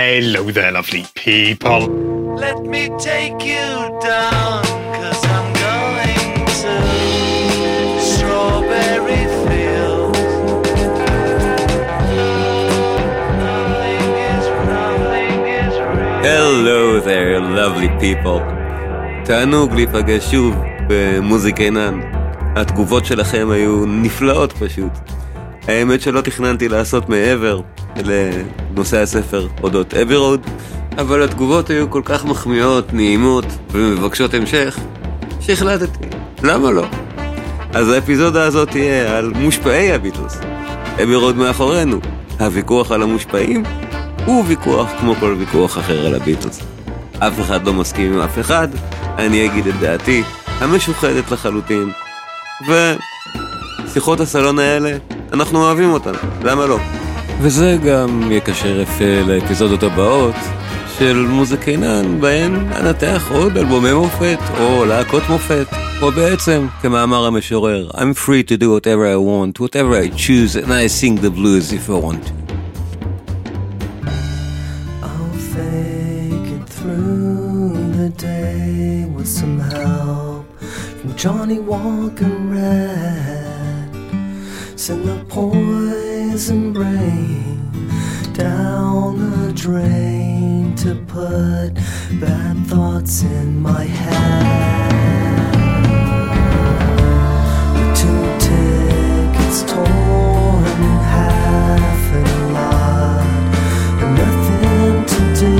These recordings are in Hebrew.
Hello there, lovely people. Let me take you down, cause I'm going to Strawberry Fields. Nothing is, nothing is real. Hello there, lovely people. תענוג להיפגש שוב במוזיקה עינן. התגובות שלכם היו נפלאות פשוט. האמת שלא תכננתי לעשות מעבר לנושא הספר אודות אבי רוד, אבל התגובות היו כל כך מחמיאות, נעימות ומבקשות המשך, שהחלטתי, למה לא? אז האפיזודה הזאת תהיה על מושפעי הביטלס. אבי רוד מאחורינו. הוויכוח על המושפעים הוא ויכוח כמו כל ויכוח אחר על הביטלס. אף אחד לא מסכים עם אף אחד, אני אגיד את דעתי, המשוחדת לחלוטין. ושיחות הסלון האלה, אנחנו אוהבים אותן, למה לא? וזה גם יקשר יפה לאפיזודות הבאות של מוזיקינן, בהן אנתח עוד אלבומי מופת, או להקות מופת, או בעצם, כמאמר המשורר, I'm free to do whatever I want, whatever I choose, and I sing the blues if I want to. With some Johnny Walker Red. Send the poison brain down the drain to put bad thoughts in my head. The two tickets torn in half and a lot and nothing to do.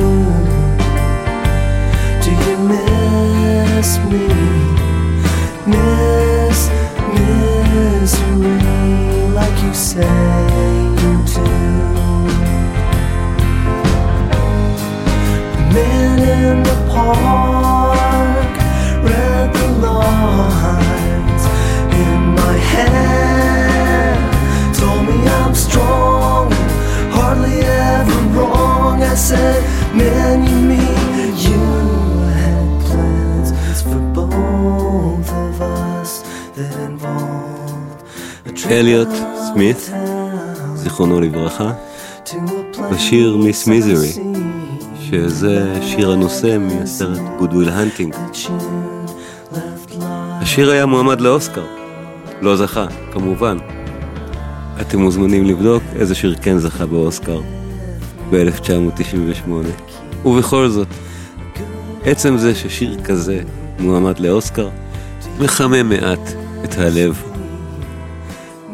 Do you miss me? Miss אליוט סמית, זיכרונו לברכה, בשיר מיס מיזרי, שזה שיר הנושא מהסרט הנטינג. you left lying. השיר היה מועמד לאוסקר, לא זכה, כמובן. אתם מוזמנים לבדוק איזה שיר כן זכה באוסקר ב-1998. ובכל זאת, עצם זה ששיר כזה מועמד לאוסקר, מחמם מעט את הלב.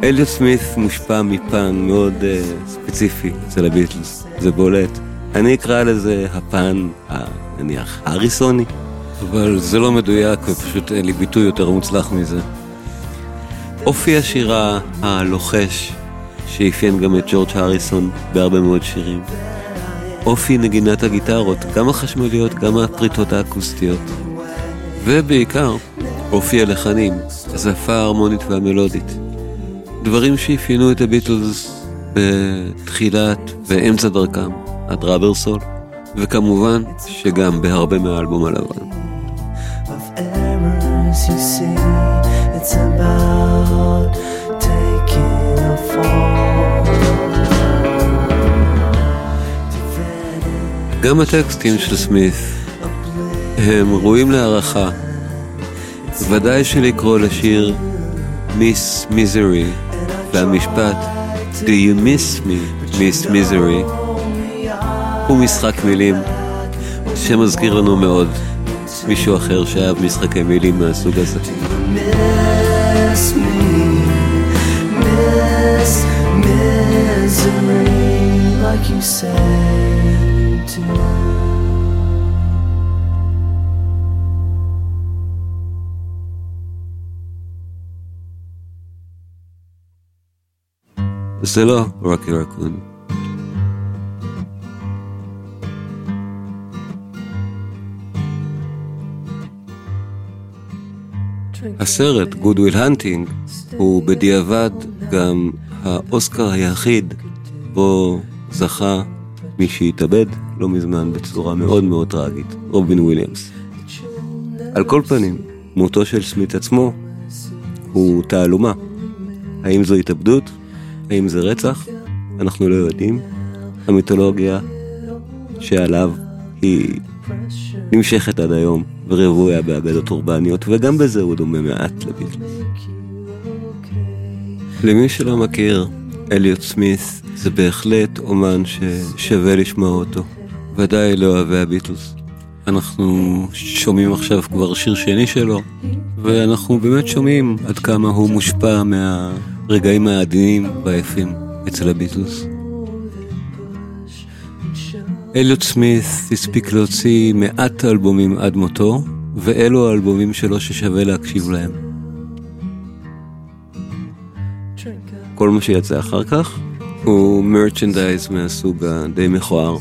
אליוט סמית מושפע מפן מאוד uh, ספציפי אצל הביטלס, זה בולט. אני אקרא לזה הפן, ה- נניח, האריסוני, אבל זה לא מדויק ופשוט אין לי ביטוי יותר מוצלח מזה. אופי השירה הלוחש, שאפיין גם את ג'ורג' הריסון בהרבה מאוד שירים. אופי נגינת הגיטרות, גם החשמליות, גם הפריטות האקוסטיות. ובעיקר, אופי הלחנים, השפה ההרמונית והמלודית. דברים שאפיינו את הביטלס בתחילת ואמצע דרכם, עד רברסול, וכמובן שגם בהרבה מהאלבום הלבן. of errors you see. It's about taking a fall. גם הטקסטים של סמית הם ראויים להערכה. ודאי שלקרוא לשיר מיס מיזרי והמשפט Do you miss me, מיס מיזרי הוא משחק מילים שמזכיר לנו מאוד מישהו אחר שאהב משחקי מילים מהסוג הזה. Miss miss misery, like you say זה לא רוקי רקון. הסרט Good Will Hunting הוא בדיעבד גם האוסקר היחיד בו זכה מי שהתאבד לא מזמן בצורה מאוד מאוד טראגית, רובין וויליאמס. על כל פנים, מותו של סמית עצמו הוא תעלומה. האם זו התאבדות? האם זה רצח? אנחנו לא יודעים. המיתולוגיה שעליו היא נמשכת עד היום, ורוויה באגדות אורבניות, וגם בזה הוא דומה מעט לביטלס. למי שלא מכיר, אליוט סמית זה בהחלט אומן ששווה לשמוע אותו, ודאי לאוהבי הביטלס. אנחנו שומעים עכשיו כבר שיר שני שלו, ואנחנו באמת שומעים עד כמה הוא מושפע מהרגעים העדינים והיפים אצל הביטלס. אליוט סמית הספיק להוציא מעט אלבומים עד מותו, ואלו האלבומים שלו ששווה להקשיב להם. כל מה שיצא אחר כך הוא מרצ'נדייז מהסוג הדי מכוער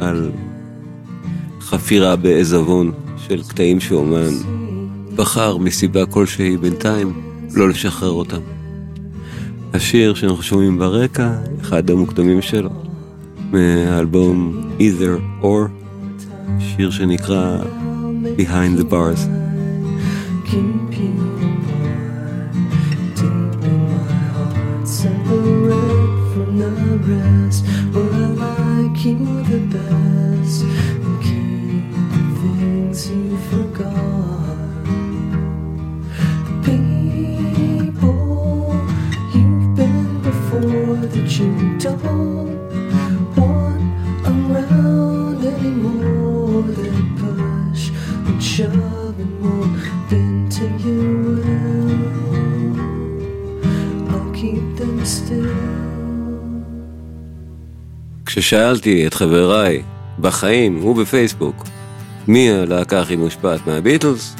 על חפירה בעזבון של קטעים שאומן בחר מסיבה כלשהי בינתיים לא לשחרר אותם. השיר שאנחנו שומעים ברקע, אחד המוקדמים שלו, מהאלבום Either or, שיר שנקרא Behind the Bars. separate the I you the best. That you don't want around anymore. That push and shove and won't to your will. I'll keep them still. כששאלתי את חבריי בחיים ובפייסבוק מי הלהקה הכי מושפעת מהביטלס,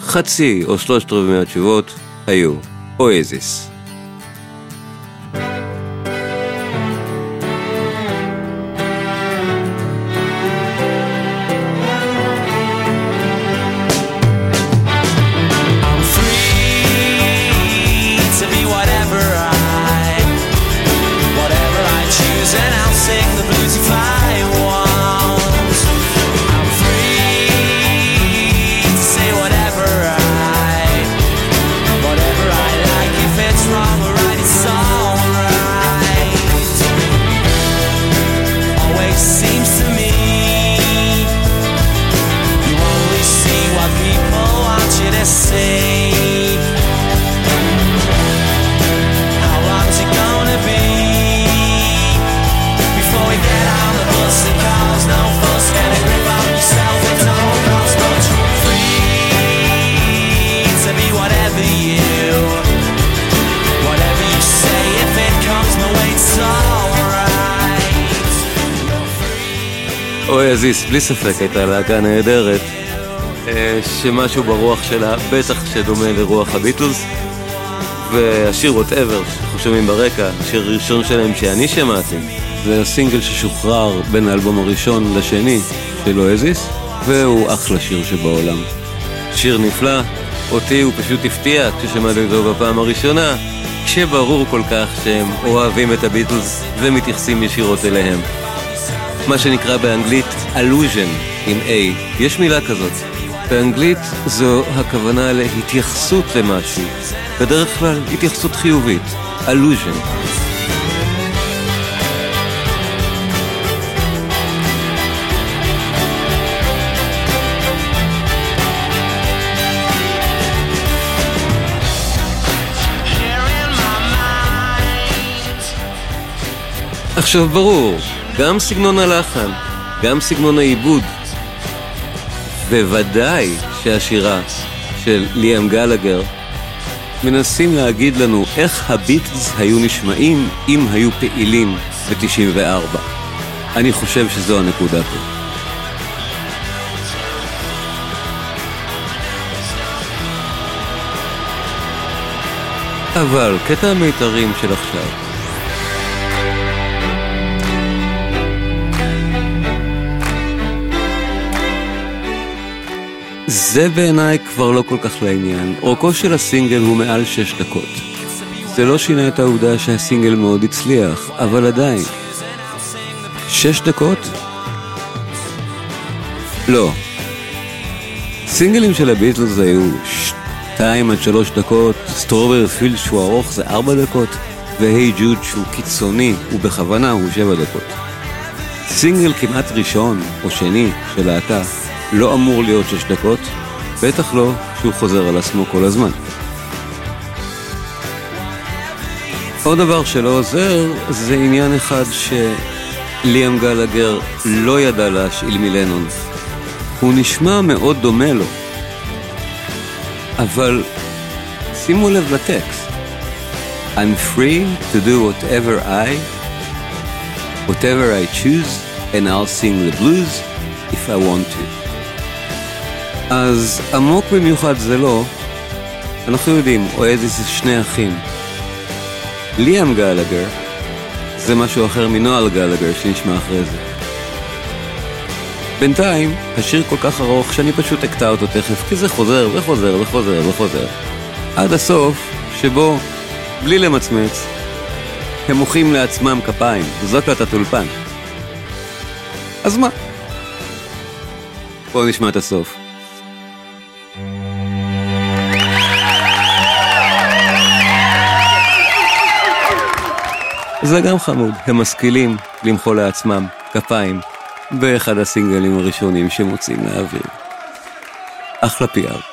חצי או שלושת רבעי מהתשובות היו אויזיס. Free. אויזיס, בלי ספק, הייתה להקה נהדרת, אה, שמשהו ברוח שלה בטח שדומה לרוח הביטלס, והשיר Whatever שאנחנו שומעים ברקע, השיר הראשון שלהם שאני שמעתי, זה הסינגל ששוחרר בין האלבום הראשון לשני של אויזיס, והוא אחלה שיר שבעולם. שיר נפלא, אותי הוא פשוט הפתיע כששמעתי אותו בפעם הראשונה, כשברור כל כך שהם אוהבים את הביטלס ומתייחסים ישירות אליהם. מה שנקרא באנגלית allusion עם A. יש מילה כזאת. באנגלית זו הכוונה להתייחסות למשהו, בדרך כלל התייחסות חיובית, allusion. עכשיו ברור, גם סגנון הלחן, גם סגנון העיבוד, בוודאי שהשירה של ליאם גלגר מנסים להגיד לנו איך הביטלס היו נשמעים אם היו פעילים ב-94. אני חושב שזו הנקודה פה. אבל קטע המיתרים של עכשיו זה בעיניי כבר לא כל כך לעניין. אורכו של הסינגל הוא מעל שש דקות. זה לא שינה את העובדה שהסינגל מאוד הצליח, אבל עדיין. שש דקות? לא. סינגלים של הביטלס היו שתיים עד שלוש דקות, Strawberry Fields שהוא ארוך זה ארבע דקות, והי ג'וד שהוא קיצוני, ובכוונה הוא שבע דקות. סינגל כמעט ראשון או שני של להקה לא אמור להיות שש דקות, בטח לא שהוא חוזר על עצמו כל הזמן. עוד דבר שלא עוזר זה עניין אחד שליאם גלגר לא ידע להשאיל מלנון. הוא נשמע מאוד דומה לו, אבל שימו לב לטקסט. I'm free to do whatever I, whatever I choose, and I'll sing the blues if I want. אז עמוק במיוחד זה לא, אנחנו יודעים, אוהזיס זה שני אחים. ליאם גלגר זה משהו אחר מנוהל גלגר שנשמע אחרי זה. בינתיים, השיר כל כך ארוך שאני פשוט אקטע אותו תכף, כי זה חוזר וחוזר וחוזר וחוזר. עד הסוף, שבו, בלי למצמץ, הם מוחאים לעצמם כפיים, זו הקלטת אולפן. אז מה? בואו נשמע את הסוף. זה גם חמוד, הם משכילים למחוא לעצמם כפיים באחד הסינגלים הראשונים שמוצאים לאוויר. אחלה פיאר.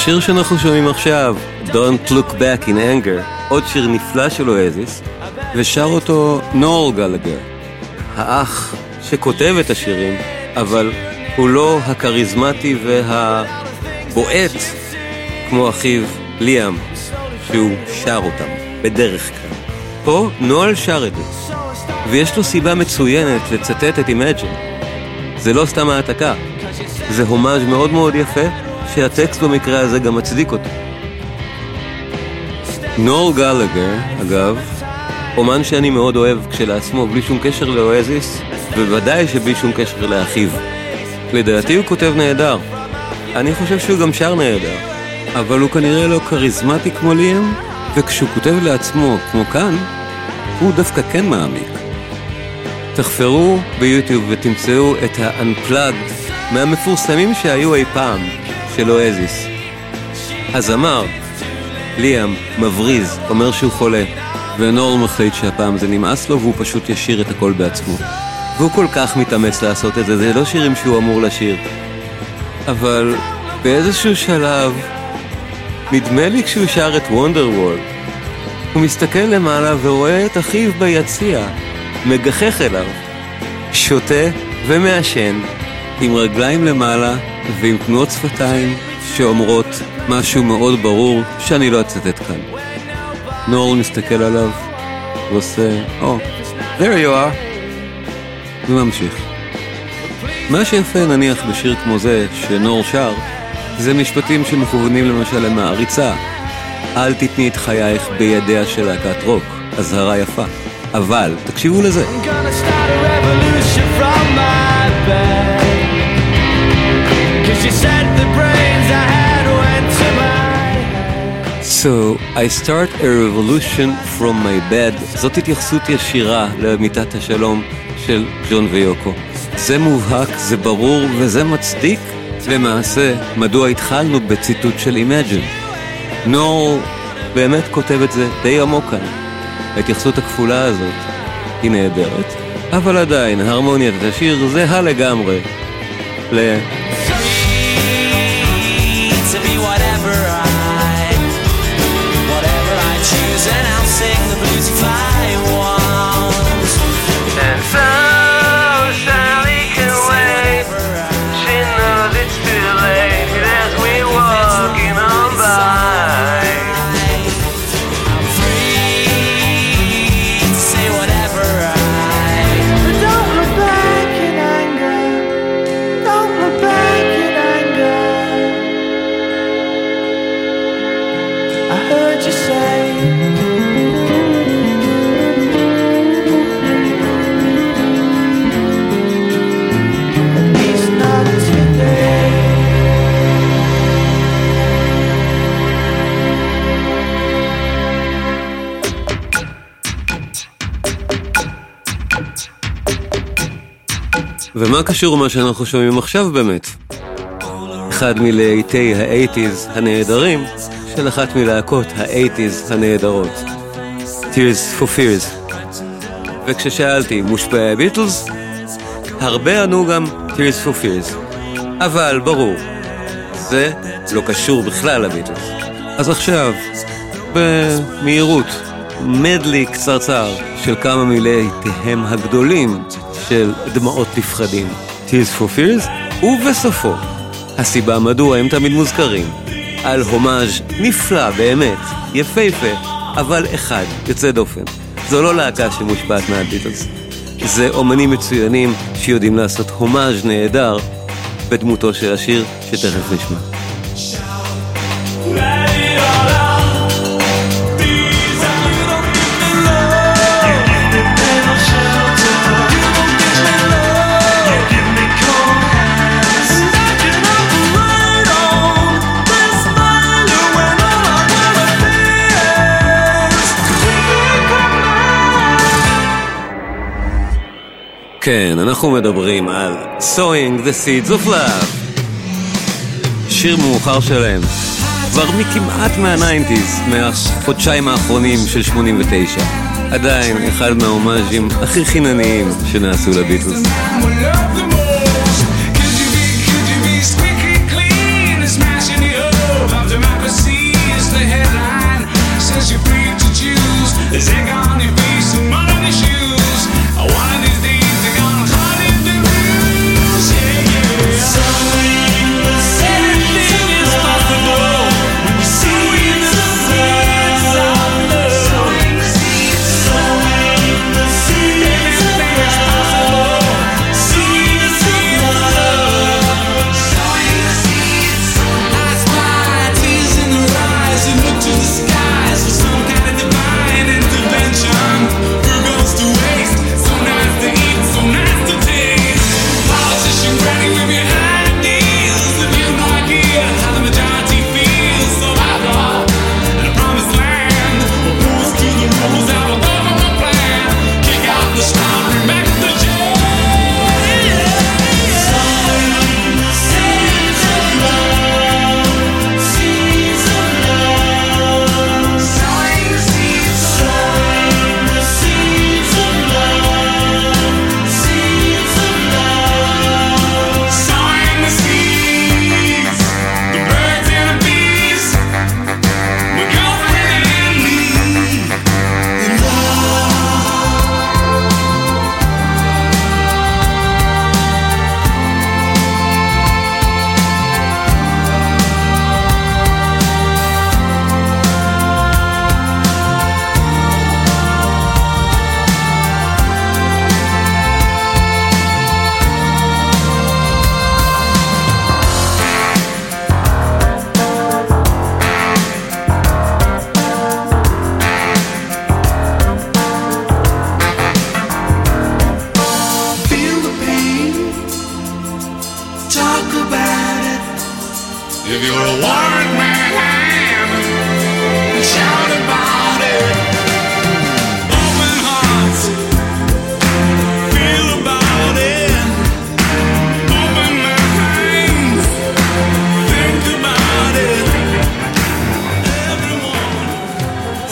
השיר שאנחנו שומעים עכשיו, Don't Look Back in Anger, עוד שיר נפלא של אואזיס, ושר אותו נור גלגר, האח שכותב את השירים, אבל הוא לא הכריזמטי והבועט כמו אחיו ליאם, שהוא שר אותם, בדרך כלל. פה נואל שר את זה, ויש לו סיבה מצוינת לצטט את Imagine. זה לא סתם העתקה, זה הומאז' מאוד מאוד יפה, שהטקסט במקרה הזה גם מצדיק אותו. נור גלגר, אגב, אומן שאני מאוד אוהב כשלעצמו, בלי שום קשר לאואזיס, ובוודאי שבלי שום קשר לאחיו. לדעתי הוא כותב נהדר. אני חושב שהוא גם שר נהדר, אבל הוא כנראה לא כריזמטי כמו ליאם, וכשהוא כותב לעצמו, כמו כאן, הוא דווקא כן מעמיק. תחפרו ביוטיוב ותמצאו את ה-Unplugged מהמפורסמים שהיו אי פעם של אואזיס. הזמר, ליאם, מבריז, אומר שהוא חולה, ונור מחליט שהפעם זה נמאס לו והוא פשוט ישיר את הכל בעצמו. והוא כל כך מתאמץ לעשות את זה, זה לא שירים שהוא אמור לשיר. אבל באיזשהו שלב, נדמה לי כשהוא שר את וונדר וול, הוא מסתכל למעלה ורואה את אחיו ביציע, מגחך אליו, שותה ומעשן, עם רגליים למעלה ועם תנועות שפתיים שאומרות משהו מאוד ברור שאני לא אצטט כאן. נור מסתכל עליו ועושה, או, oh, there you are, וממשיך. מה שיפה נניח בשיר כמו זה, שנור שר, זה משפטים שמכוונים למשל למעריצה. אל תתני את חייך בידיה של להקת רוק, אזהרה יפה. אבל, תקשיבו לזה. I'm gonna So, I start a revolution from my bed. זאת התייחסות ישירה למיטת השלום של ג'ון ויוקו. זה מובהק, זה ברור וזה מצדיק למעשה מדוע התחלנו בציטוט של Imagine. נור באמת כותב את זה די עמוק כאן. ההתייחסות הכפולה הזאת היא נהדרת, אבל עדיין הרמוניית השיר זהה לגמרי ל... ומה קשור מה שאנחנו שומעים עכשיו באמת? אחד מלהיטי האייטיז הנהדרים של אחת מלהקות האייטיז הנהדרות. Tears for Fears. וכששאלתי, מושפעי הביטלס? הרבה ענו גם Tears for Fears. אבל ברור, זה לא קשור בכלל לביטלס. אז עכשיו, במהירות, מדלי קצרצר של כמה מלהיטיהם הגדולים של דמעות לפחדים, Tears for Fears, ובסופו, הסיבה מדוע הם תמיד מוזכרים, על הומאז' נפלא באמת, יפהפה, אבל אחד, יוצא דופן. זו לא להקה שמושפעת מהביטלס. זה אומנים מצוינים שיודעים לעשות הומאז' נהדר בדמותו של השיר שתכף נשמע. כן, אנחנו מדברים על Sowing the Seeds of Love. שיר מאוחר שלהם, כבר מכמעט מהניינטיז, מהחודשיים האחרונים של 89. עדיין אחד מההומאז'ים הכי חינניים שנעשו לביטלס.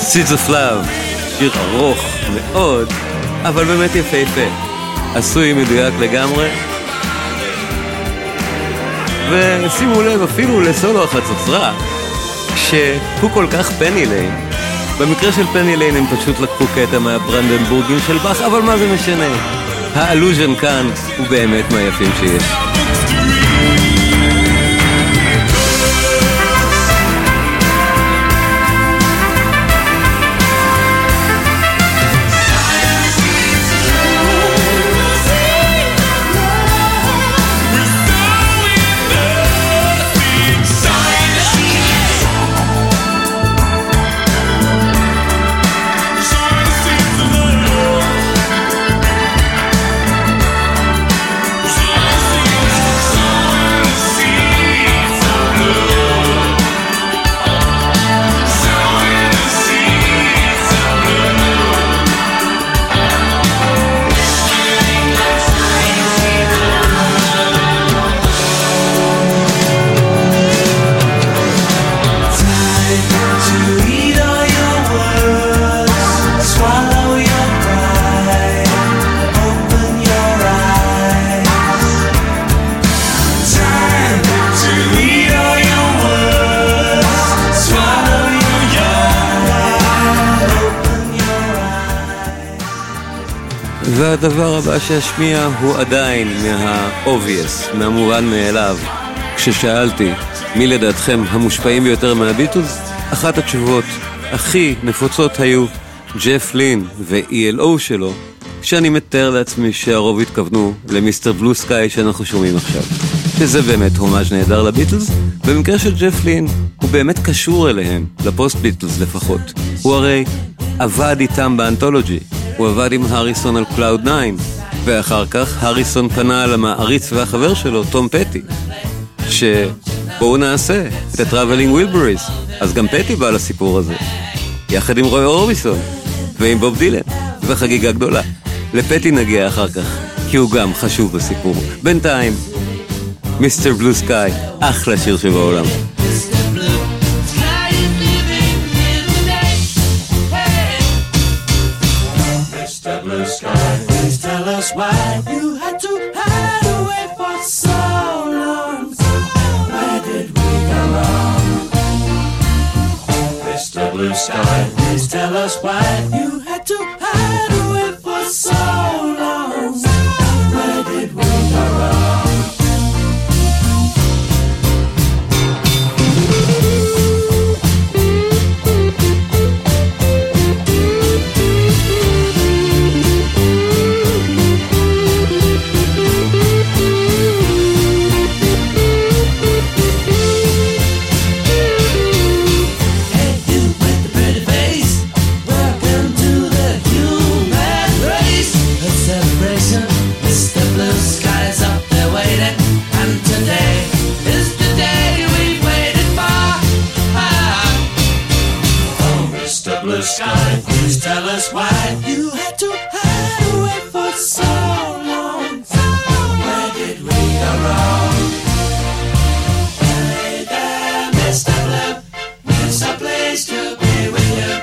Seeds of Love, שיר ארוך מאוד, אבל באמת יפהפה. עשוי מדויק לגמרי. ושימו לב אפילו לסולו החצוצרה, שהוא כל כך Penny Lane. במקרה של Penny Lane הם פשוט לקחו קטע מהברנדנבורגים של באך, אבל מה זה משנה? ה allusion כאן הוא באמת מהיפים שיש. והדבר הבא שאשמיע הוא עדיין מה-obvious, מהמובן מאליו. כששאלתי מי לדעתכם המושפעים ביותר מהביטלס, אחת התשובות הכי נפוצות היו ג'ף לין ו-ELO שלו, שאני מתאר לעצמי שהרוב התכוונו למיסטר בלו סקאי שאנחנו שומעים עכשיו. שזה באמת הומאז' נהדר לביטלס, במקרה של ג'ף לין הוא באמת קשור אליהם, לפוסט ביטלס לפחות. הוא הרי עבד איתם ב Anthology, הוא עבד עם הריסון על Cloud 9, ואחר כך הריסון פנה על המעריץ והחבר שלו, תום פטי, שבואו נעשה את ה-Traveling Wilburys, אז גם פטי בא לסיפור הזה, יחד עם רוי אורביסון, ועם בוב דילן, וחגיגה גדולה. לפטי נגיע אחר כך, כי הוא גם חשוב בסיפור. בינתיים, Mr. Blue Sky, אחלה שיר שבעולם. Why you had to hide away for so long. Where did we go wrong? Mr. Blue Sky, please tell us why you had to Blue Sky, please tell us why you had to hide away for so long. Where did we go wrong? Hey there, Mr. Blue. It's a place to be with you.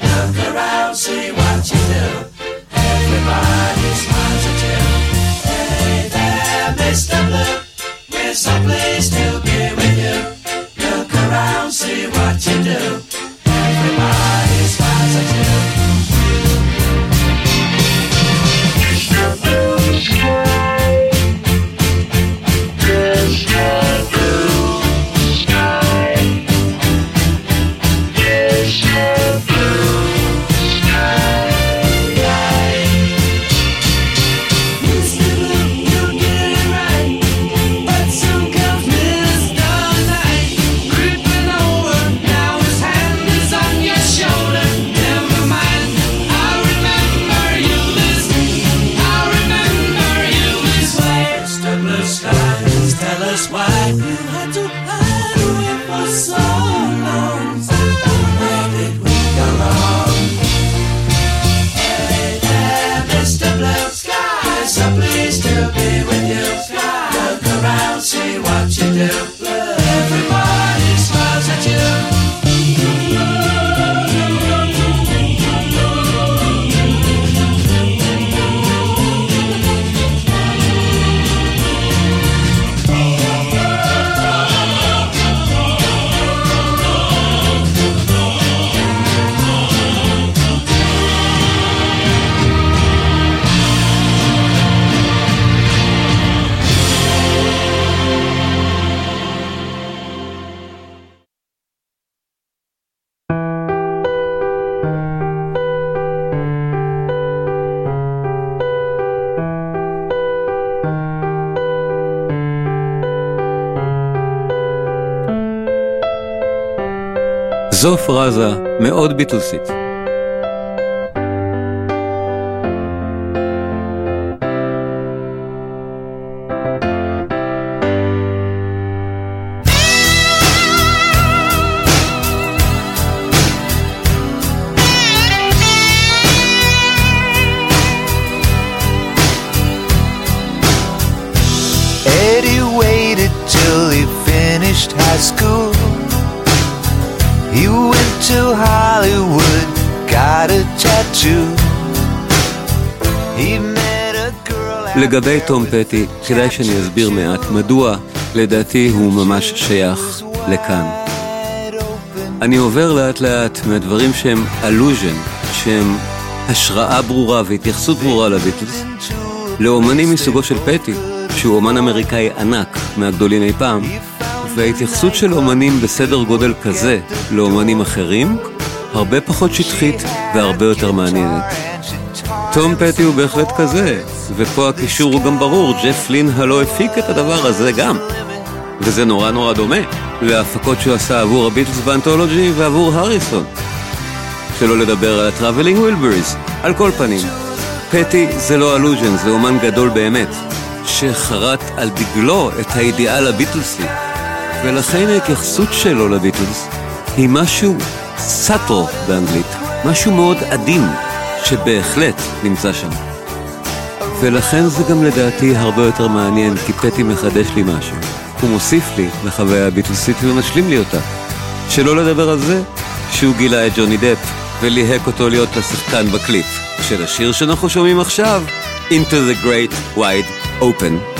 Look around, see what you do. Everybody smiles at you. Hey there, Mr. Blue. It's a place to זו פרזה מאוד ביטלסית. לגבי תום פטי, כדאי שאני אסביר מעט מדוע לדעתי הוא ממש שייך לכאן. אני עובר לאט לאט מהדברים שהם אלוז'ן, שהם השראה ברורה והתייחסות ברורה לביטלס, לאומנים מסוגו של פטי, שהוא אומן אמריקאי ענק, מהגדולים אי פעם, וההתייחסות של אומנים בסדר גודל כזה לאומנים אחרים, הרבה פחות שטחית והרבה יותר מעניינת. תום פטי הוא בהחלט כזה, ופה הקישור הוא גם ברור, ג'ף לין הלא הפיק את הדבר הזה גם. וזה נורא נורא דומה להפקות שהוא עשה עבור הביטלס ב Anthology ועבור הריסון. שלא לדבר על ה Traveling Wilburys, על כל פנים. פטי זה לא allusion, זה אומן גדול באמת, שחרט על דגלו את האידיאל הביטלסי, ולכן ההתייחסות שלו לביטלס היא משהו סאטו באנגלית, משהו מאוד עדין, שבהחלט נמצא שם. ולכן זה גם לדעתי הרבה יותר מעניין, כי פטי מחדש לי משהו. הוא מוסיף לי לחוויה הביטלסית ומשלים לי אותה. שלא לדבר על זה שהוא גילה את ג'וני דפ וליהק אותו להיות השחקן בקליפ של השיר שאנחנו שומעים עכשיו, Into the Great Wide Open.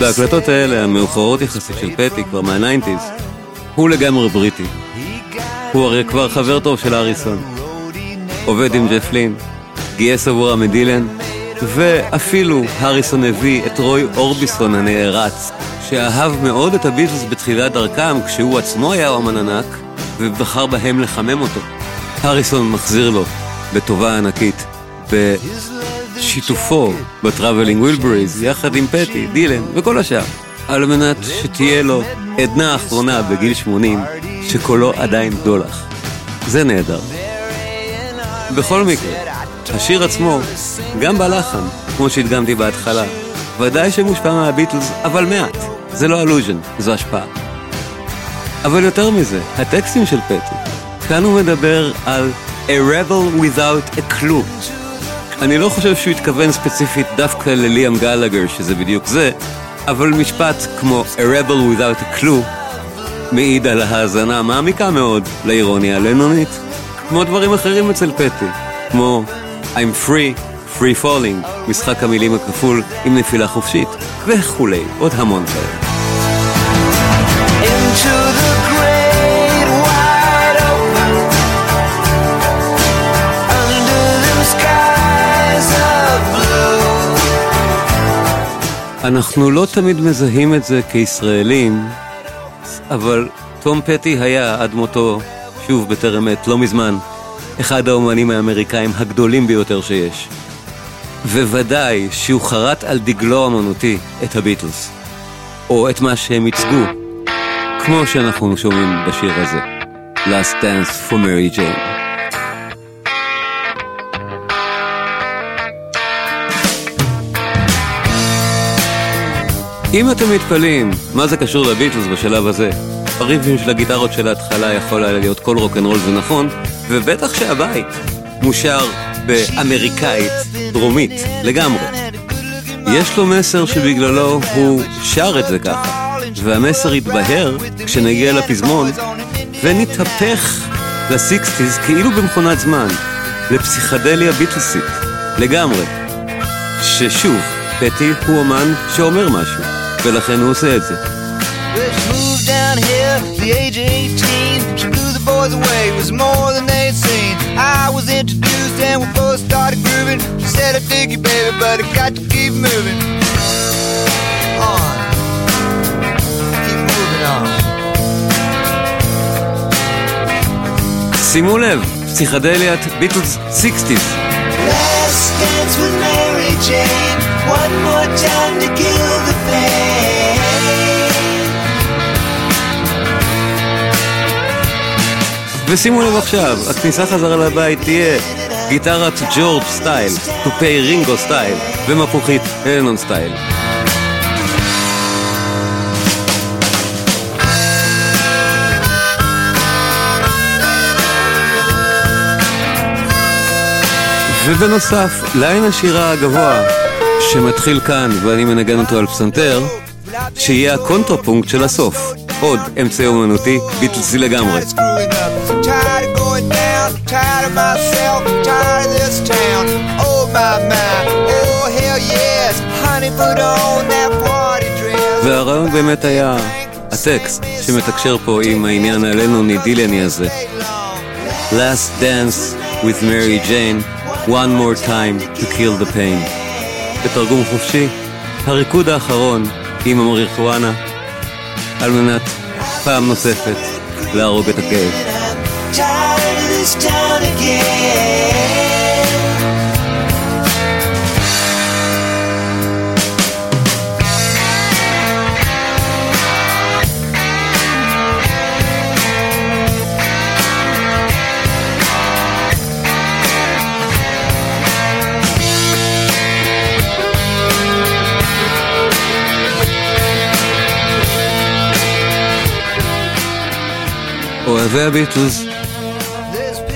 בהקלטות האלה, המאוחרות יחסית של פטי, כבר מה nineties, הוא לגמרי בריטי. הוא הרי כבר חבר טוב של הריסון. עובד עם ג'ף לין, גייס עבורם את דילן, ואפילו הריסון הביא את רוי אורביסון הנערץ, שאהב מאוד את הביטלס בתחילת דרכם, כשהוא עצמו היה אומן ענק, ובחר בהם לחמם אותו. הריסון מחזיר לו בטובה ענקית, בשיתופו ב Traveling Wilburys, יחד עם פטי, דילן וכל השאר, על מנת שתהיה לו עדנה אחרונה בגיל 80, שקולו עדיין דולח. זה נהדר. בכל מקרה, השיר עצמו, גם בלחן, כמו שהדגמתי בהתחלה, ודאי שמושפע מהביטלס, אבל מעט. זה לא allusion, זו השפעה. אבל יותר מזה, הטקסטים של פטי, כאן הוא מדבר על A rebel without a clue. אני לא חושב שהוא התכוון ספציפית דווקא לליאם גלגר, שזה בדיוק זה, אבל משפט כמו A rebel without a clue מעיד על האזנה מעמיקה מאוד לאירוניה הלנונית, כמו דברים אחרים אצל פטי, כמו I'm free, free falling, משחק המילים הכפול עם נפילה חופשית, וכולי, עוד המון כאלה. אנחנו לא תמיד מזהים את זה כישראלים, אבל תום פטי היה עד מותו, שוב בטרם עת, לא מזמן, אחד האומנים האמריקאים הגדולים ביותר שיש. וודאי שהוא חרט על דגלו האמנותי את הביטלס, או את מה שהם ייצגו, כמו שאנחנו שומעים בשיר הזה, Last Dance for Mary Jane. אם אתם מתפלאים, מה זה קשור לביטלס בשלב הזה? הריבים של הגיטרות של ההתחלה יכול היה להיות כל רוקנרול זה נכון, ובטח שהבית מושר באמריקאית דרומית לגמרי. יש לו מסר שבגללו הוא שר את זה ככה, והמסר יתבהר כשנגיע לפזמון, ונתהפך לסיקסטיז כאילו במכונת זמן, לפסיכדליה ביטלסית, לגמרי. ששוב, פטי הוא אומן שאומר משהו, ולכן הוא עושה את זה. Well, she moved down here at the age of 18. She blew the boys away, was more than they'd seen. I was introduced and we both started grooving. She said, I dig you, baby, but I got to keep moving. On. Keep moving on. שימו לב, פסיכדליית ביטלס 60's. Let's dance with Mary Jane one more time to kill the ושימו לב עכשיו, הכניסה חזרה לבית תהיה גיטרת ג'ורג' style, תופי רינגו style, ומפוחית הלנון style. ובנוסף, line השירה הגבוה, שמתחיל כאן ואני מנגן אותו על פסנתר, שיהיה הקונטרפונקט של הסוף. עוד אמצעי אומנותי ביטלסי לגמרי. Tired of going down, tired of myself, tired of this town. Oh my my, oh hell yes, honey put on that party dress. והרעיון באמת היה הטקסט שמתקשר פה עם העניין הלנוני דילני הזה. Last dance with Mary Jane, one more time to kill the pain. בתרגום חופשי, הריקוד האחרון עם המריחואנה, על מנת פעם נוספת להרוג את הכאב. Tired of this town again. אוהבי הביטלס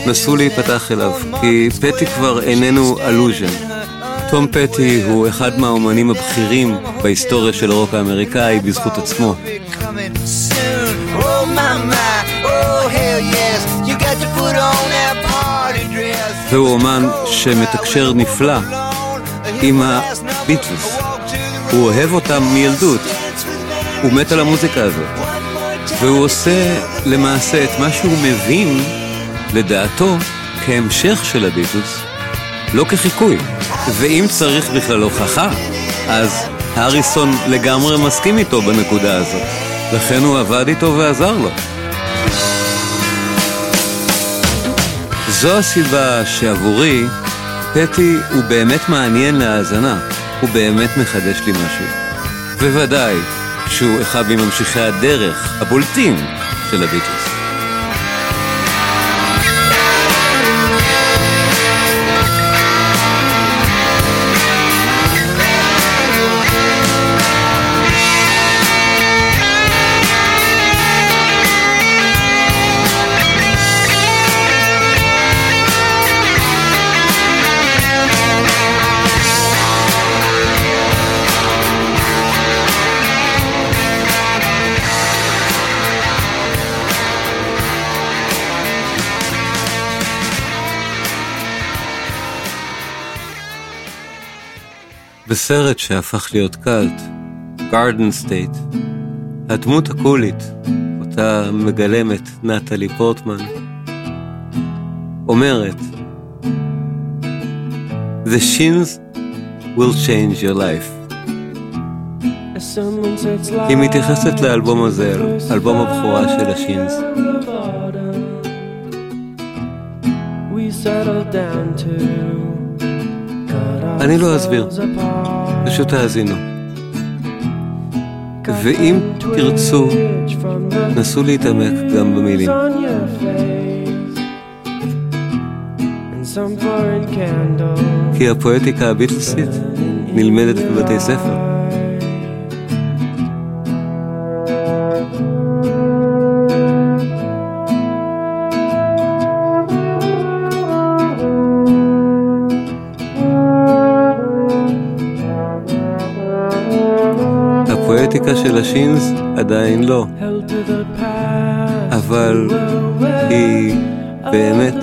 נסו להיפתח אליו, כי פטי כבר איננו אלוז'ן. תום פטי הוא אחד מהאומנים הבכירים בהיסטוריה של הרוק האמריקאי בזכות עצמו. והוא אומן שמתקשר נפלא עם הביטלס. הוא אוהב אותם מילדות, הוא מת על המוזיקה הזאת. והוא עושה למעשה את מה שהוא מבין, לדעתו, כהמשך של הביטלס, לא כחיקוי. ואם צריך בכלל הוכחה, אז הריסון לגמרי מסכים איתו בנקודה הזאת. לכן הוא עבד איתו ועזר לו. זו הסיבה שעבורי, פטי הוא באמת מעניין להאזנה, הוא באמת מחדש לי משהו. בוודאי שהוא אחד מממשיכי הדרך הבולטים של הביטלס. בסרט שהפך להיות קאלט, Garden State, הדמות הקולית, אותה מגלמת נטלי פורטמן, אומרת The Shins will change your life. היא מתייחסת לאלבום הזה, אלבום הבכורה של ה Shins. אני לא אסביר, פשוט תאזינו. ואם תרצו, נסו להתעמק גם במילים. כי הפואטיקה הביטלסית נלמדת בבתי ספר. הפואטיקה של השינס עדיין לא, אבל היא באמת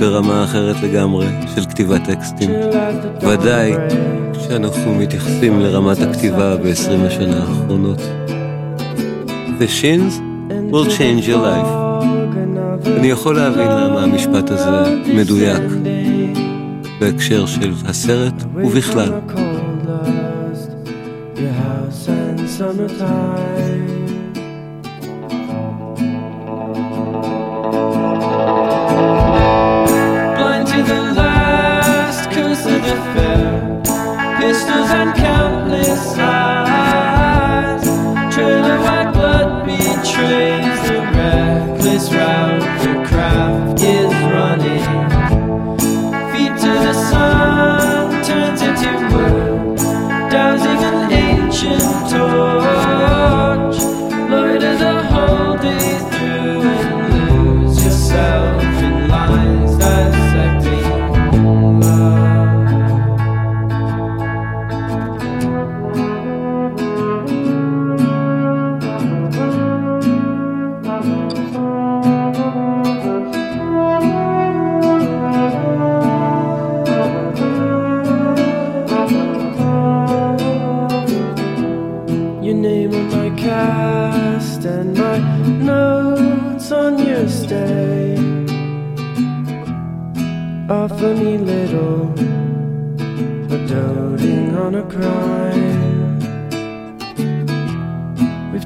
ברמה אחרת לגמרי של כתיבת טקסטים. ודאי כשאנחנו מתייחסים לרמת הכתיבה ב-20 השנה האחרונות. The shins will change your life. אני יכול להבין למה המשפט הזה מדויק בהקשר של הסרט ובכלל. summertime.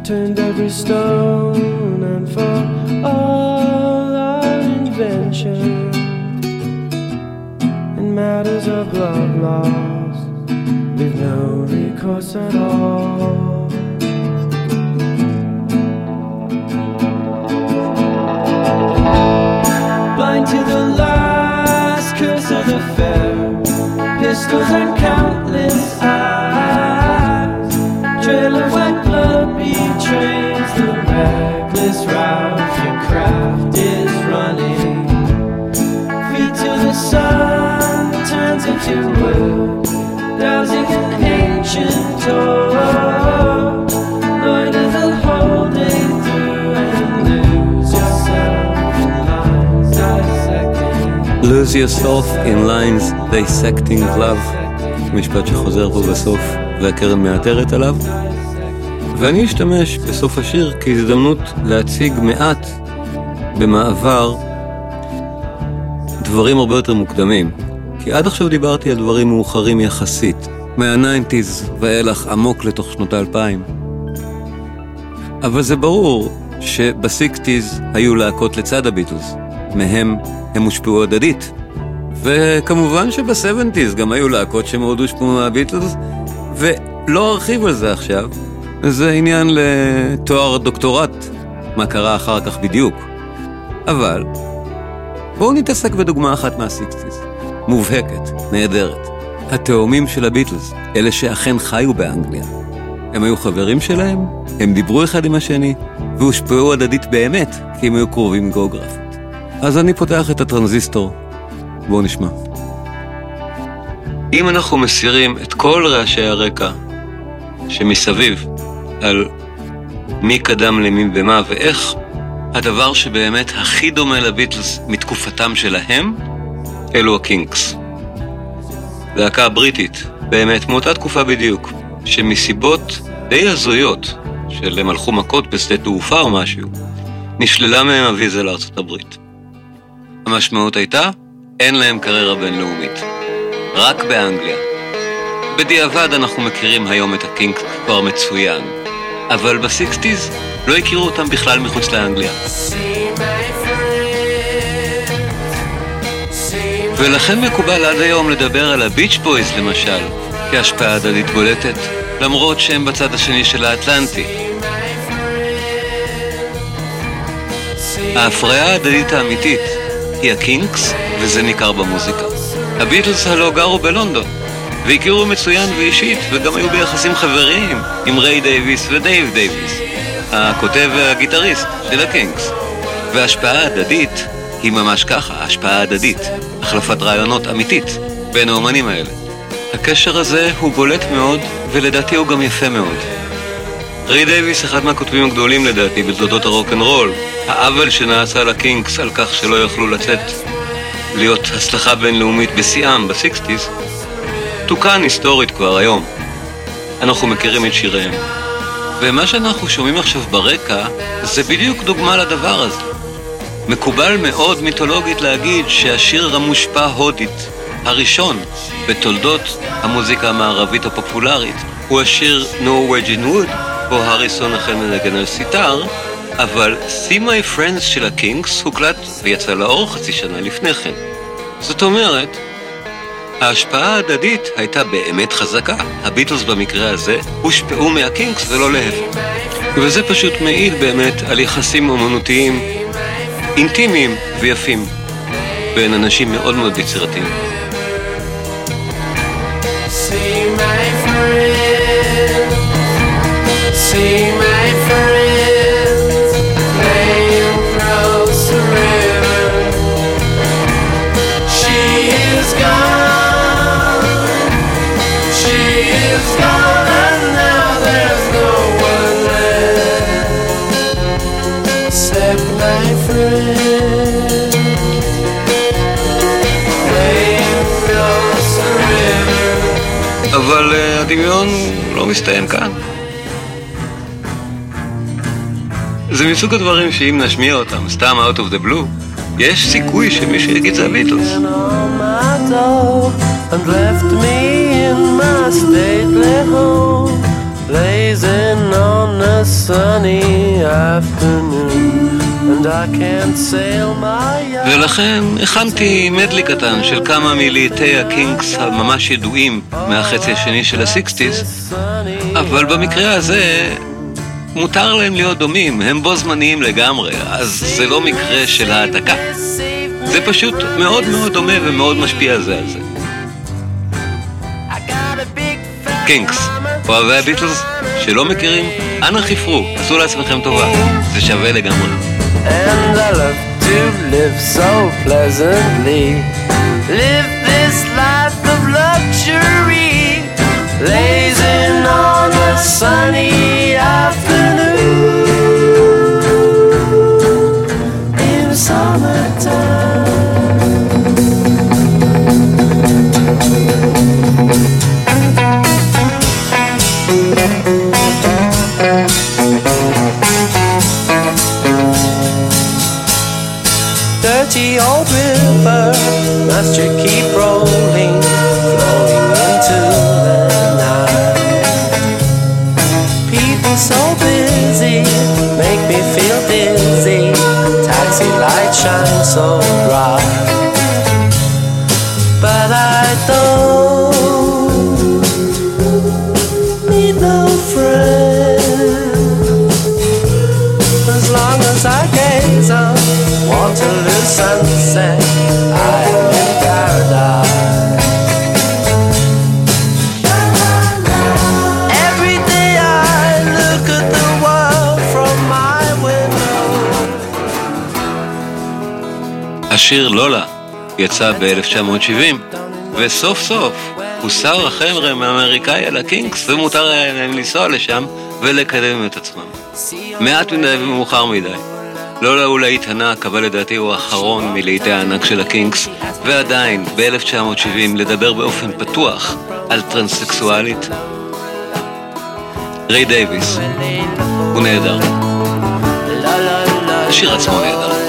Turned every stone, and for all our invention in matters of love lost, we've no recourse at all. blind to the last curse of the fair. Pistols and countless eyes. Trail of white blood betrays the reckless route your craft is running. Feet to the sun turns into wood, dowsing an ancient door. Loiter the whole day through and lose yourself in lines dissecting. lose yourself in lines dissecting love, משפט שחוזר פה בסוף והקרן מאתרת עליו. ואני אשתמש בסוף השיר כהזדמנות להציג מעט במעבר דברים הרבה יותר מוקדמים. כי עד עכשיו דיברתי על דברים מאוחרים יחסית, מה-90's ואילך עמוק לתוך שנות האלפיים. אבל זה ברור שב-60's היו להקות לצד הביטלס, מהם הם הושפעו הדדית. וכמובן שב-70's גם היו להקות שמאוד הושפעו מהביטלס, ולא ארחיב על זה עכשיו, זה עניין לתואר דוקטורט, מה קרה אחר כך בדיוק. אבל בואו נתעסק בדוגמה אחת מה-60's, מובהקת, נהדרת. התאומים של הביטלס, אלה שאכן חיו באנגליה. הם היו חברים שלהם, הם דיברו אחד עם השני, והושפעו הדדית באמת, כי הם היו קרובים גיאוגרפית. אז אני פותח את הטרנזיסטור. בואו נשמע. אם אנחנו מסירים את כל רעשי הרקע שמסביב על מי קדם למי במה ואיך, הדבר שבאמת הכי דומה לביטלס מתקופתם שלהם, אלו הקינקס. להקה בריטית, באמת מאותה תקופה בדיוק, שמסיבות די הזויות, של הם הלכו מכות בשדה תעופה או משהו, נשללה מהם הוויזה לארצות הברית. המשמעות הייתה, אין להם קריירה בינלאומית. רק באנגליה. בדיעבד אנחנו מכירים היום את הקינקס כבר מצוין, אבל ב sixties לא הכירו אותם בכלל מחוץ לאנגליה. ולכן מקובל עד היום לדבר על הביץ' בויז למשל, כהשפעה הדדית בולטת, למרות שהם בצד השני של האטלנטי. ההפריה ההדדית האמיתית היא הקינקס, וזה ניכר במוזיקה. הביטלס הלא גרו בלונדון, והכירו מצוין ואישית, וגם היו ביחסים חבריים עם ריי דייוויס ודייב דייוויס, הכותב והגיטריסט של הקינקס. והשפעה הדדית היא ממש ככה, השפעה הדדית, החלפת רעיונות אמיתית בין האומנים האלה. הקשר הזה הוא בולט מאוד, ולדעתי הוא גם יפה מאוד. ריי דייוויס אחד מהכותבים הגדולים לדעתי בתולדות הרוקנרול. העוול שנעשה לקינקס על כך שלא יכלו לצאת להיות הצלחה בינלאומית בשיאם ב sixties, תוקן היסטורית כבר היום. אנחנו מכירים את שיריהם. ומה שאנחנו שומעים עכשיו ברקע, זה בדיוק דוגמה לדבר הזה. מקובל מאוד מיתולוגית להגיד שהשיר המושפע הודית, הראשון בתולדות המוזיקה המערבית הפופולרית, הוא השיר No Wedge in Wood, בו הריסון החל מנגן על סיטר, אבל See My Friends של הקינגס הוקלט ויצא לאור חצי שנה לפני כן. זאת אומרת, ההשפעה ההדדית הייתה באמת חזקה. הביטלס במקרה הזה הושפעו מהקינגס ולא להפך. וזה פשוט מעיד באמת על יחסים אומנותיים אינטימיים ויפים בין אנשים מאוד מאוד יצירתיים. See my friend, see my אבל uh, הדמיון לא מסתיים כאן. זה מסוג הדברים שאם נשמיע אותם סתם out of the blue, יש סיכוי שמישהו יגיד זה door and blazing on a sunny afternoon, ולכן הכנתי מדלי קטן של כמה מלהיטי הקינגס הממש ידועים מהחצי השני של הסיקסטיז, אבל במקרה הזה מותר להם להיות דומים, הם בו זמניים לגמרי, אז זה לא מקרה של העתקה. זה פשוט מאוד מאוד דומה ומאוד משפיע זה על זה. קינגס, אוהבי הביטלס שלא מכירים, אנא חיפרו, עשו לעצמכם טובה, זה שווה לגמרי. And I love to live so pleasantly. Live this life of luxury, לולה יצא ב-1970, וסוף סוף הוסר החרם האמריקאי על הקינקס, ומותר היה להם לנסוע לשם ולקדם את עצמם. מעט מדי ומאוחר מדי. לולה הוא להיט ענק, אבל לדעתי הוא האחרון מלהיטי הענק של הקינקס, ועדיין, ב-1970, לדבר באופן פתוח על טרנסקסואלית. ריי דייוויס, הוא נהדר. השיר עצמו נהדר.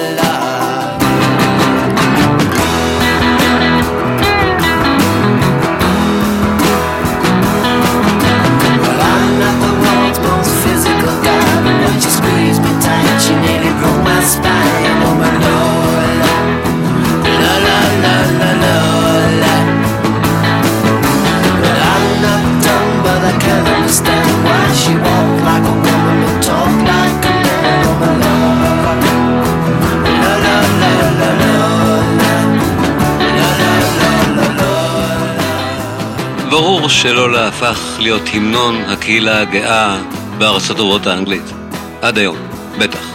ברור שלולה הפך להיות המנון הקהילה הגאה בארצות הברית האנגלית. עד היום, בטח.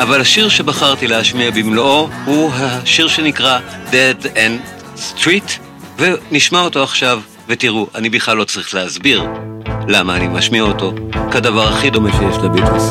אבל השיר שבחרתי להשמיע במלואו הוא השיר שנקרא Dead End Street, ונשמע אותו עכשיו, ותראו, אני בכלל לא צריך להסביר למה אני משמיע אותו כדבר הכי דומה שיש לביטלס.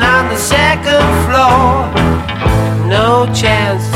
On the second floor. No chance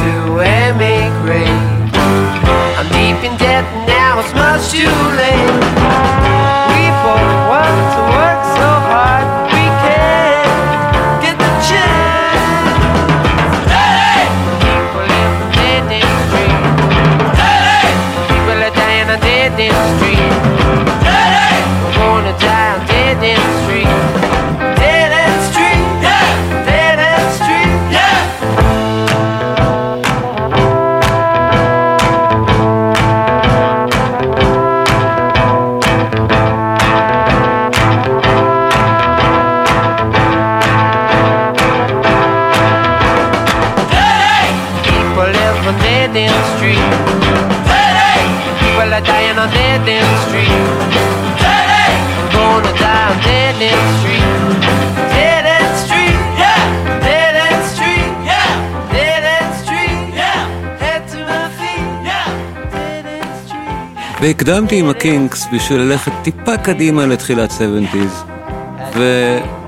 והקדמתי עם הקינגס בשביל ללכת טיפה קדימה לתחילת 70's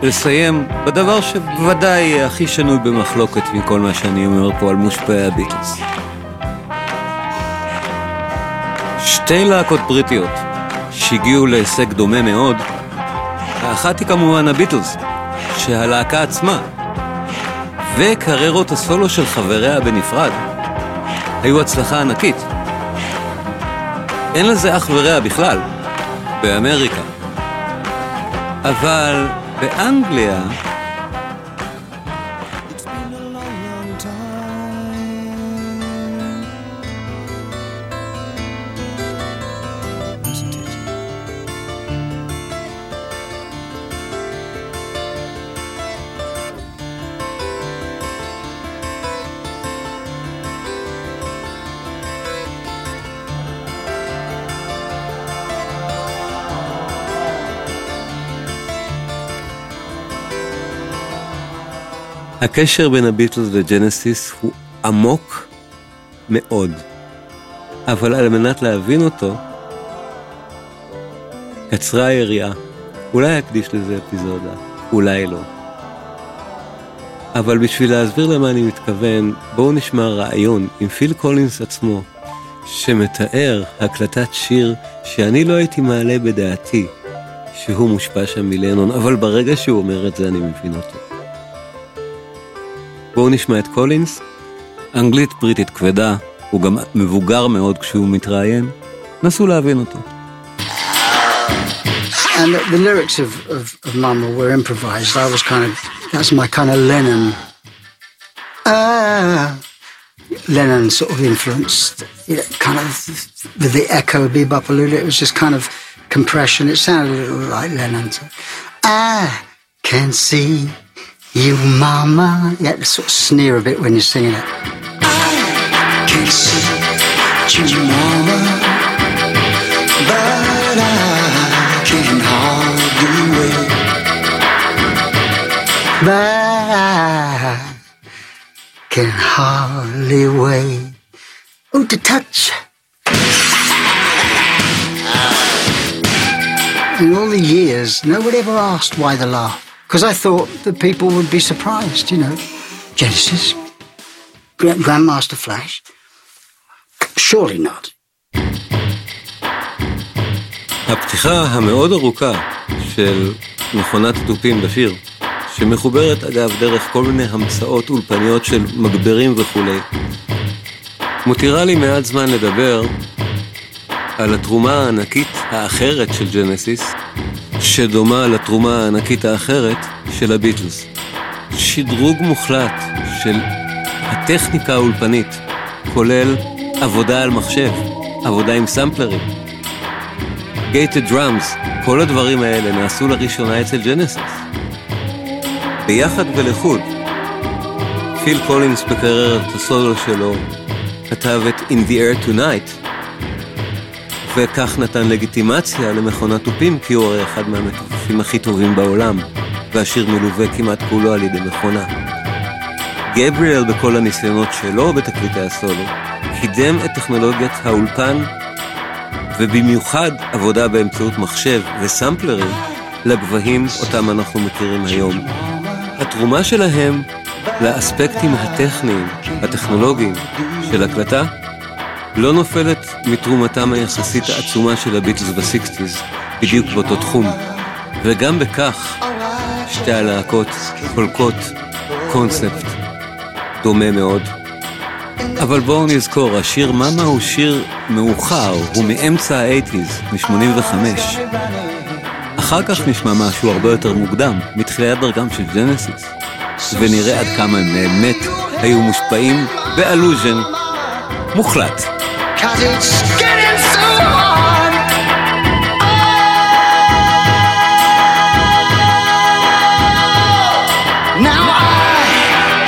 ולסיים בדבר שבוודאי יהיה הכי שנוי במחלוקת מכל מה שאני אומר פה על מושפעי הביטלס. שתי להקות בריטיות שהגיעו להישג דומה מאוד, האחת היא כמובן הביטלס, שהלהקה עצמה וקריירות הסולו של חבריה בנפרד היו הצלחה ענקית. אין לזה אח ורע בכלל, באמריקה. אבל באנגליה, הקשר בין הביטלס לג'נסיס הוא עמוק מאוד. אבל על מנת להבין אותו, קצרה היריעה. אולי אקדיש לזה אפיזודה, אולי לא. אבל בשביל להסביר למה אני מתכוון, בואו נשמע רעיון עם פיל קולינס עצמו, שמתאר הקלטת שיר שאני לא הייתי מעלה בדעתי שהוא מושפע שם מלנון, אבל ברגע שהוא אומר את זה אני מבין אותו. בואו נשמע את קולינס. אנגלית בריטית כבדה, הוא גם מבוגר מאוד כשהוא מתראיין. נסו להבין אותו. And the, the lyrics of, of, of Mama were improvised. I was kind of, that's my kind of Lennon. Ah, Lennon sort of influenced, you know, kind of with the echo bebop a little. It was just kind of compression. It sounded a little like Lennon. So, I can see you, Mama. You have to sort of sneer a bit when you're singing it. I can't see you, Mama. But I can hardly wait. But I can hardly wait. Oh, to touch. In all the years, nobody ever asked why the laugh. Because I thought that people would be surprised, you know. Genesis, Gra- Grandmaster Flash. Surely not. הפתיחה המאוד ארוכה של מכונת תופים בשיר, שמחוברת אגב דרך כל מיני המצאות אולפניות של מגברים וכולי, מותירה לי מעט זמן לדבר על התרומה הענקית האחרת של ג'נסיס, שדומה לתרומה הענקית האחרת של הביטלס. שדרוג מוחלט של הטכניקה האולפנית, כולל עבודה על מחשב, עבודה עם סמפלרים. Gated drums, כל הדברים האלה נעשו לראשונה אצל ג'נסיס. ביחד ולחוד, פיל קולינס בקריירת הסולו שלו כתב את In the Air Tonight, וכך נתן לגיטימציה למכונת תופים, כי הוא הרי אחד מהמתופפים הכי טובים בעולם, והשיר מלווה כמעט כולו על ידי מכונה. גבריאל בכל הניסיונות שלו בתקליטי הסולו, קידם את טכנולוגיית האולפן ובמיוחד עבודה באמצעות מחשב וסמפלרים לגבהים אותם אנחנו מכירים היום. התרומה שלהם לאספקטים הטכניים, הטכנולוגיים של הקלטה, לא נופלת מתרומתם היחסית העצומה של הביטלס בסיקסטיז, בדיוק באותו תחום. וגם בכך, שתי הלהקות חולקות קונספט דומה מאוד. אבל בואו נזכור, השיר מאמה הוא שיר מאוחר, הוא מאמצע ה-80's, מ-85. אחר כך נשמע משהו הרבה יותר מוקדם, מתחילת דרכם של ג'נסיס, ונראה עד כמה הם באמת היו מושפעים באלוז'ן מוחלט. Cause it's getting so hard. Oh, now I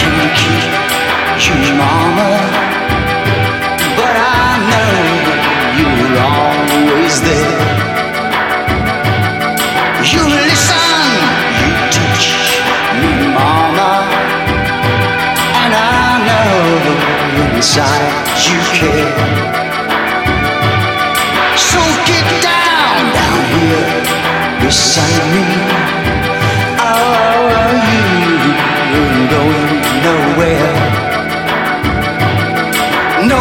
can keep you, mama, but I know you're always there. You listen, you teach mama, and I know inside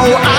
know I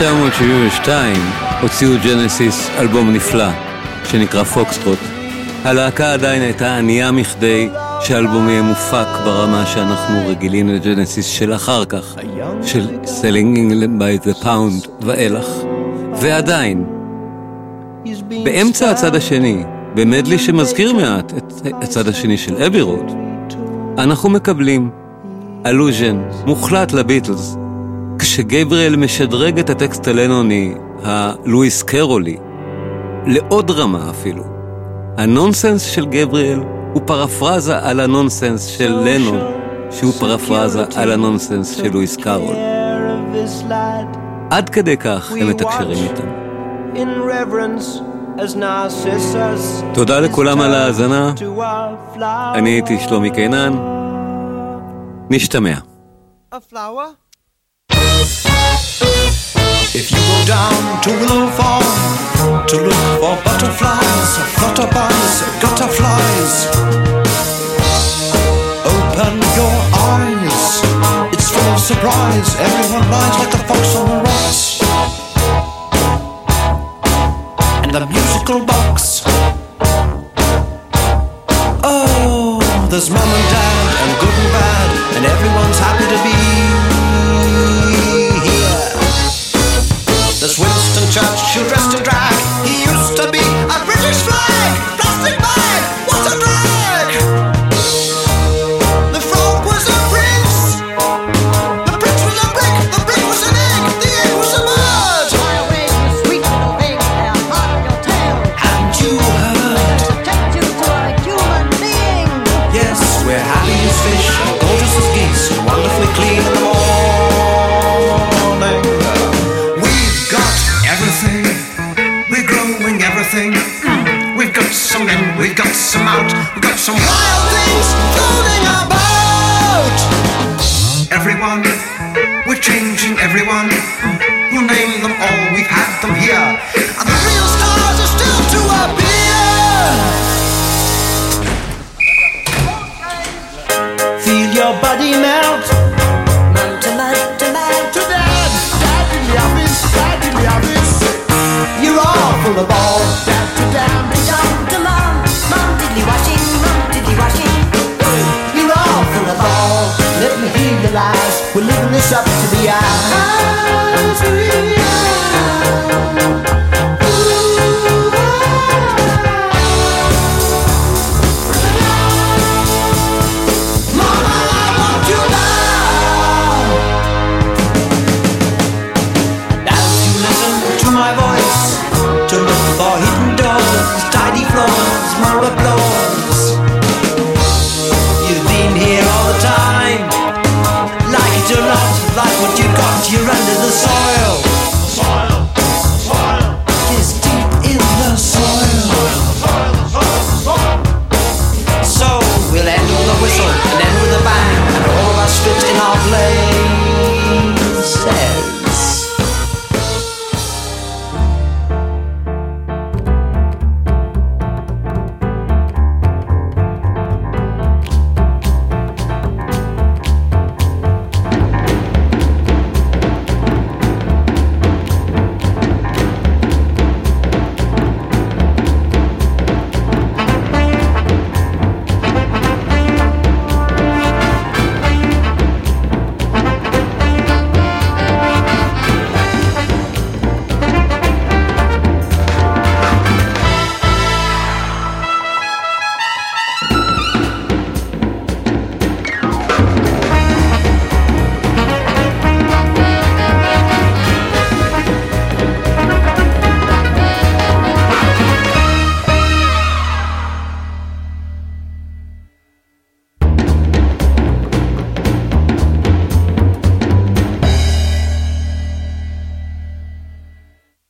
ב-1972 הוציאו ג'נסיס אלבום נפלא שנקרא Foxtrot. הלהקה עדיין הייתה ענייה מכדי שהאלבום יהיה מופק ברמה שאנחנו רגילים לג'נסיס של אחר כך, של Selling England by the Pound ואילך. ועדיין, באמצע הצד השני, במדלי שמזכיר מעט את הצד השני של Abbey Road, אנחנו מקבלים allusion מוחלט לביטלס, כשגבריאל משדרג את הטקסט הלנוני, הלואיס קרולי, לעוד רמה אפילו. הנונסנס של גבריאל הוא פרפרזה על הנונסנס של לנון, שהוא פרפרזה על הנונסנס של לואיס קרול. עד כדי כך הם מתקשרים איתם. תודה לכולם על ההאזנה, אני הייתי שלומי קינן, נשתמע. If you go down to Willow Farm to look for butterflies, flutterbys, gutterflies, open your eyes. It's full of surprise. Everyone lies like a fox on the rocks. And the musical box. Oh, there's mom and dad and good and bad, and everyone's you rest and drive.